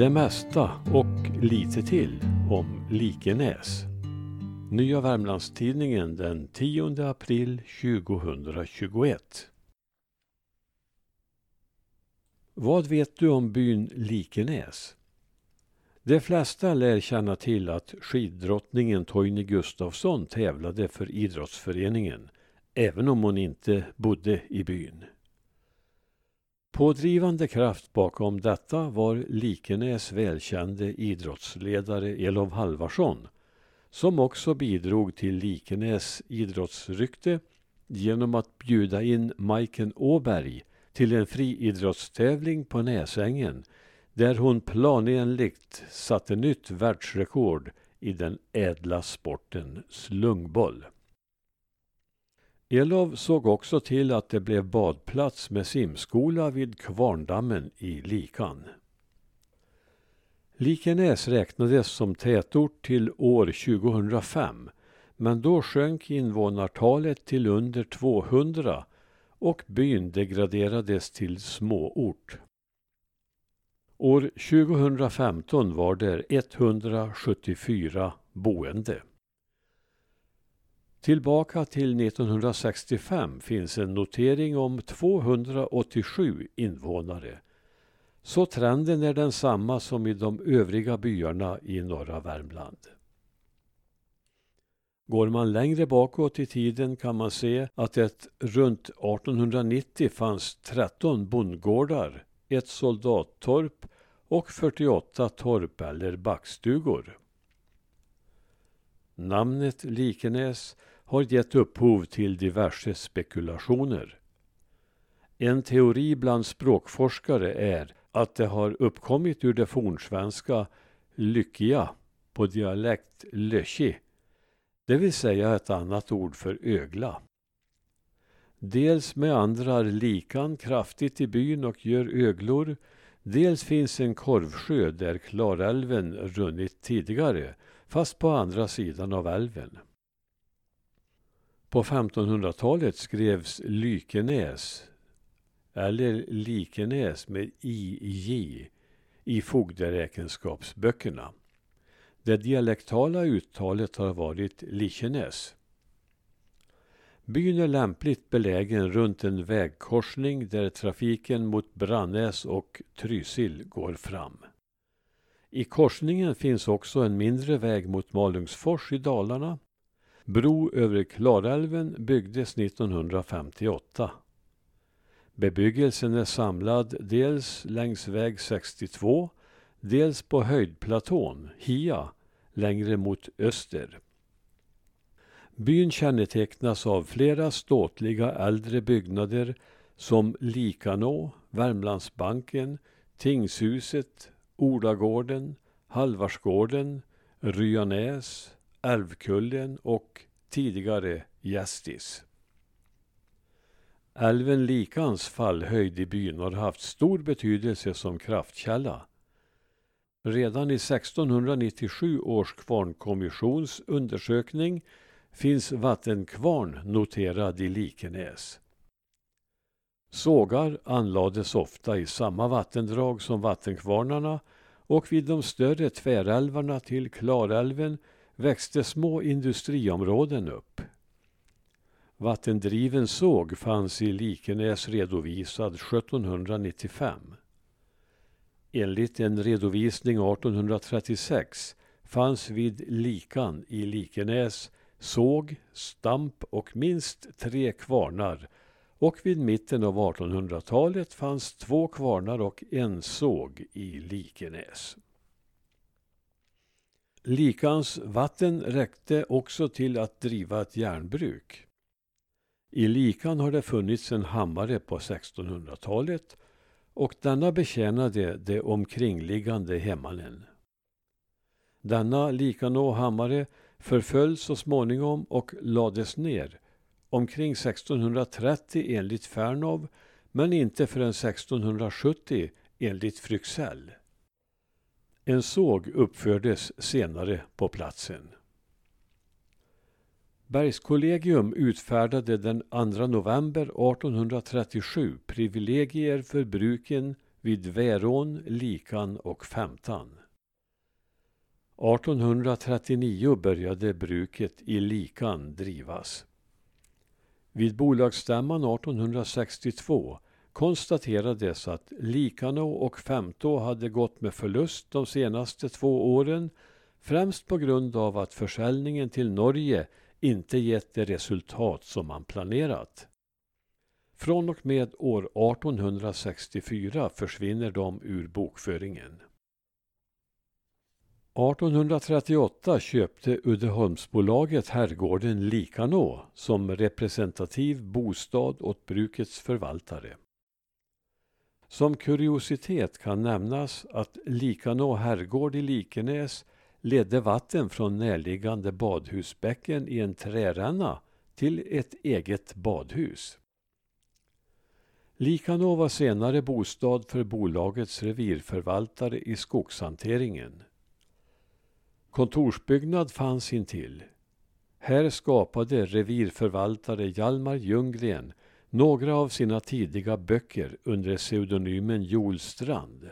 Det mesta och lite till om Likenäs. Nya Värmlandstidningen den 10 april 2021. Vad vet du om byn Likenäs? De flesta lär känna till att skiddrottningen Toini Gustafsson tävlade för idrottsföreningen, även om hon inte bodde i byn. Pådrivande kraft bakom detta var Likenäs välkände idrottsledare Elof Halvarsson som också bidrog till Likenäs idrottsrykte genom att bjuda in Majken Åberg till en friidrottstävling på Näsängen där hon planenligt satte nytt världsrekord i den ädla sporten slungboll. Elov såg också till att det blev badplats med simskola vid Kvarndammen i Likan. Likenäs räknades som tätort till år 2005 men då sjönk invånartalet till under 200 och byn degraderades till småort. År 2015 var det 174 boende. Tillbaka till 1965 finns en notering om 287 invånare. Så trenden är densamma som i de övriga byarna i norra Värmland. Går man längre bakåt i tiden kan man se att det runt 1890 fanns 13 bondgårdar, ett soldattorp och 48 torp eller backstugor. Namnet Likenäs har gett upphov till diverse spekulationer. En teori bland språkforskare är att det har uppkommit ur det fornsvenska lyckia på dialekt löshi, det vill säga ett annat ord för ögla. Dels meandrar likan kraftigt i byn och gör öglor, dels finns en korvsjö där Klarälven runnit tidigare, fast på andra sidan av älven. På 1500-talet skrevs Lykenäs eller Likenäs med IJ i fogderäkenskapsböckerna. Det dialektala uttalet har varit Likenäs. Byn är lämpligt belägen runt en vägkorsning där trafiken mot Brannäs och Trysil går fram. I korsningen finns också en mindre väg mot Malungsfors i Dalarna. Bro över Klarälven byggdes 1958. Bebyggelsen är samlad dels längs väg 62, dels på höjdplatån, Hia, längre mot öster. Byn kännetecknas av flera ståtliga äldre byggnader som Likanå, Värmlandsbanken, Tingshuset, Olagården, Halvarsgården, Ryanäs, Älvkullen och tidigare Gästis. Älven Likans fallhöjd i byn har haft stor betydelse som kraftkälla. Redan i 1697 års kvarnkommissions undersökning finns vattenkvarn noterad i Likenäs. Sågar anlades ofta i samma vattendrag som vattenkvarnarna och vid de större tvärälvarna till Klarälven växte små industriområden upp. Vattendriven såg fanns i Likenäs redovisad 1795. Enligt en redovisning 1836 fanns vid Likan i Likenäs såg, stamp och minst tre kvarnar och vid mitten av 1800-talet fanns två kvarnar och en såg i Likenäs. Likans vatten räckte också till att driva ett järnbruk. I Likan har det funnits en hammare på 1600-talet och denna betjänade de omkringliggande hemmanen. Denna Likanå hammare förföll så småningom och lades ner omkring 1630 enligt Fernov men inte förrän 1670 enligt Fryxell. En såg uppfördes senare på platsen. Bergskollegium utfärdade den 2 november 1837 privilegier för bruken vid Värån, Likan och Femtan. 1839 började bruket i Likan drivas. Vid bolagsstämman 1862 konstaterades att Likanå och Femtå hade gått med förlust de senaste två åren främst på grund av att försäljningen till Norge inte gett det resultat som man planerat. Från och med år 1864 försvinner de ur bokföringen. 1838 köpte Uddeholmsbolaget herrgården Likanå som representativ bostad åt brukets förvaltare. Som kuriositet kan nämnas att Likanå herrgård i Likenäs ledde vatten från närliggande badhusbäcken i en träränna till ett eget badhus. Likanå var senare bostad för bolagets revirförvaltare i skogshanteringen. Kontorsbyggnad fanns intill. Här skapade revirförvaltare Hjalmar Ljunggren några av sina tidiga böcker under pseudonymen Jolstrand.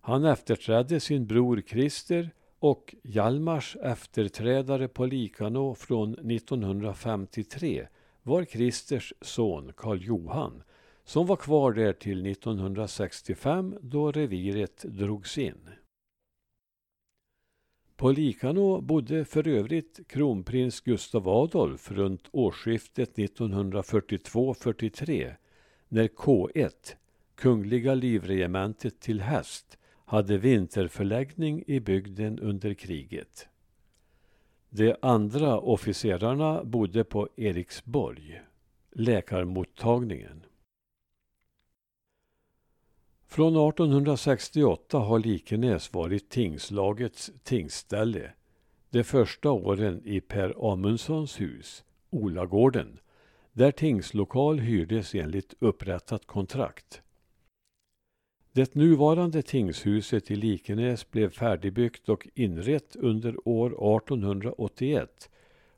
Han efterträdde sin bror Christer och Hjalmars efterträdare på Likanå från 1953 var Christers son Karl Johan som var kvar där till 1965 då reviret drogs in. På Likanå bodde för övrigt kronprins Gustav Adolf runt årsskiftet 1942-43 när K1, Kungliga livregementet till häst, hade vinterförläggning i bygden under kriget. De andra officerarna bodde på Eriksborg, läkarmottagningen. Från 1868 har Likenäs varit tingslagets tingsställe. De första åren i Per Amundssons hus, Olagården, där tingslokal hyrdes enligt upprättat kontrakt. Det nuvarande tingshuset i Likenäs blev färdigbyggt och inrett under år 1881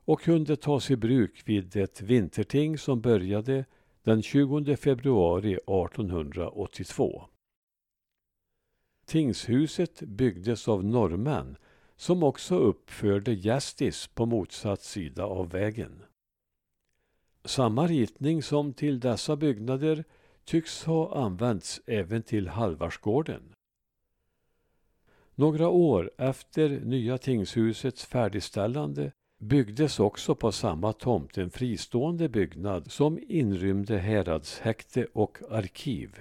och kunde tas i bruk vid ett vinterting som började den 20 februari 1882. Tingshuset byggdes av norrmän som också uppförde gästis på motsatt sida av vägen. Samma ritning som till dessa byggnader tycks ha använts även till Halvarsgården. Några år efter nya tingshusets färdigställande byggdes också på samma tomt en fristående byggnad som inrymde häradshäkte och arkiv.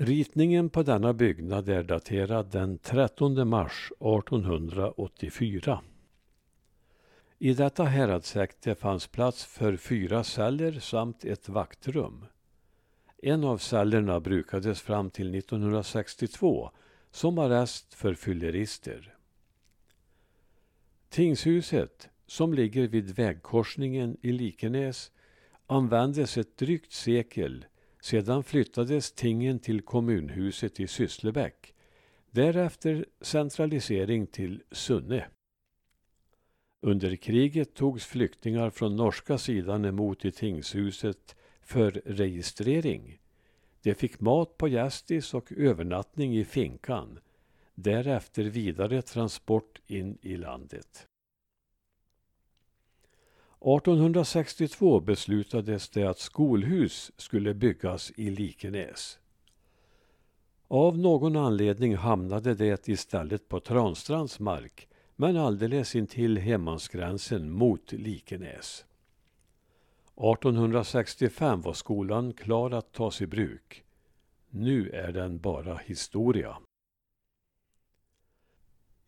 Ritningen på denna byggnad är daterad den 13 mars 1884. I detta häradshäkte fanns plats för fyra celler samt ett vaktrum. En av cellerna brukades fram till 1962 som arrest för fyllerister. Tingshuset, som ligger vid vägkorsningen i Likenäs, användes ett drygt sekel sedan flyttades tingen till kommunhuset i Sysslebäck. Därefter centralisering till Sunne. Under kriget togs flyktingar från norska sidan emot i tingshuset för registrering. De fick mat på gästis och övernattning i finkan. Därefter vidare transport in i landet. 1862 beslutades det att skolhus skulle byggas i Likenäs. Av någon anledning hamnade det istället på Transtrands mark men alldeles intill hemmansgränsen mot Likenäs. 1865 var skolan klar att tas i bruk. Nu är den bara historia.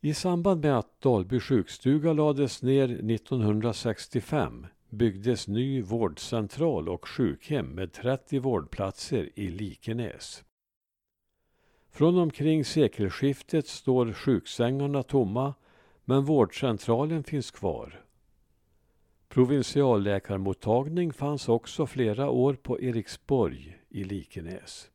I samband med att Dalby sjukstuga lades ner 1965 byggdes ny vårdcentral och sjukhem med 30 vårdplatser i Likenäs. Från omkring sekelskiftet står sjuksängarna tomma men vårdcentralen finns kvar. Provinsialläkarmottagning fanns också flera år på Eriksborg i Likenäs.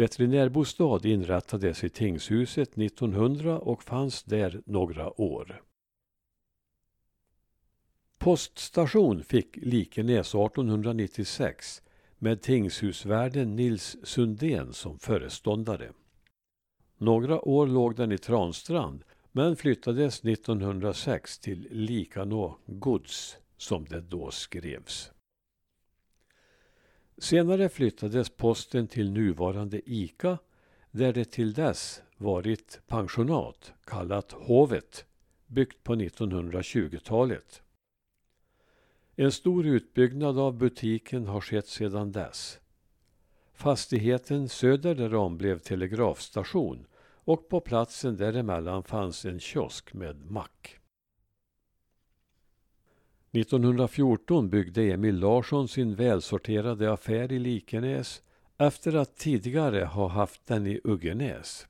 Veterinärbostad inrättades i tingshuset 1900 och fanns där några år. Poststation fick Likenäs 1896 med tingshusvärden Nils Sundén som föreståndare. Några år låg den i Transtrand men flyttades 1906 till Likanå gods som det då skrevs. Senare flyttades posten till nuvarande ICA där det till dess varit pensionat kallat Hovet byggt på 1920-talet. En stor utbyggnad av butiken har skett sedan dess. Fastigheten söder därom blev telegrafstation och på platsen däremellan fanns en kiosk med mack. 1914 byggde Emil Larsson sin välsorterade affär i Likenäs efter att tidigare ha haft den i Uggenäs.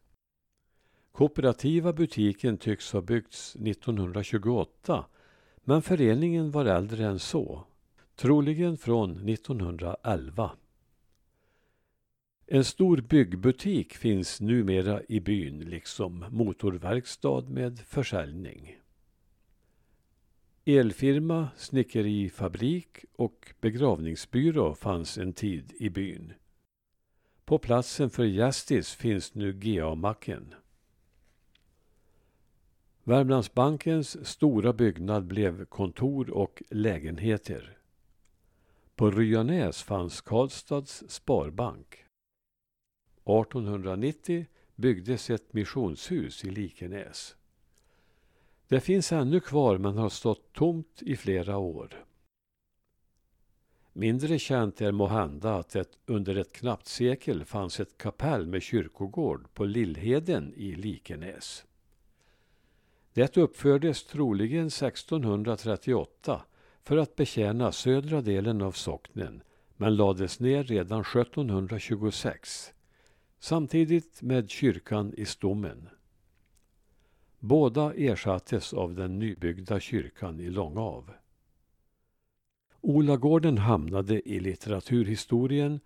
Kooperativa butiken tycks ha byggts 1928 men föreningen var äldre än så, troligen från 1911. En stor byggbutik finns numera i byn liksom motorverkstad med försäljning. Elfirma, snickerifabrik och begravningsbyrå fanns en tid i byn. På platsen för Gästis finns nu GA-macken. Värmlandsbankens stora byggnad blev kontor och lägenheter. På Ryanäs fanns Karlstads sparbank. 1890 byggdes ett missionshus i Likenäs. Det finns ännu kvar men har stått tomt i flera år. Mindre känt är måhända att det under ett knappt sekel fanns ett kapell med kyrkogård på Lillheden i Likenäs. Det uppfördes troligen 1638 för att betjäna södra delen av socknen men lades ner redan 1726 samtidigt med kyrkan i Stommen. Båda ersattes av den nybyggda kyrkan i Långav. Olagården hamnade i litteraturhistorien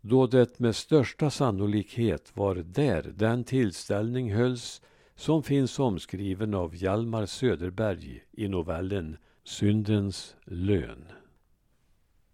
då det med största sannolikhet var där den tillställning hölls som finns omskriven av Hjalmar Söderberg i novellen Syndens lön.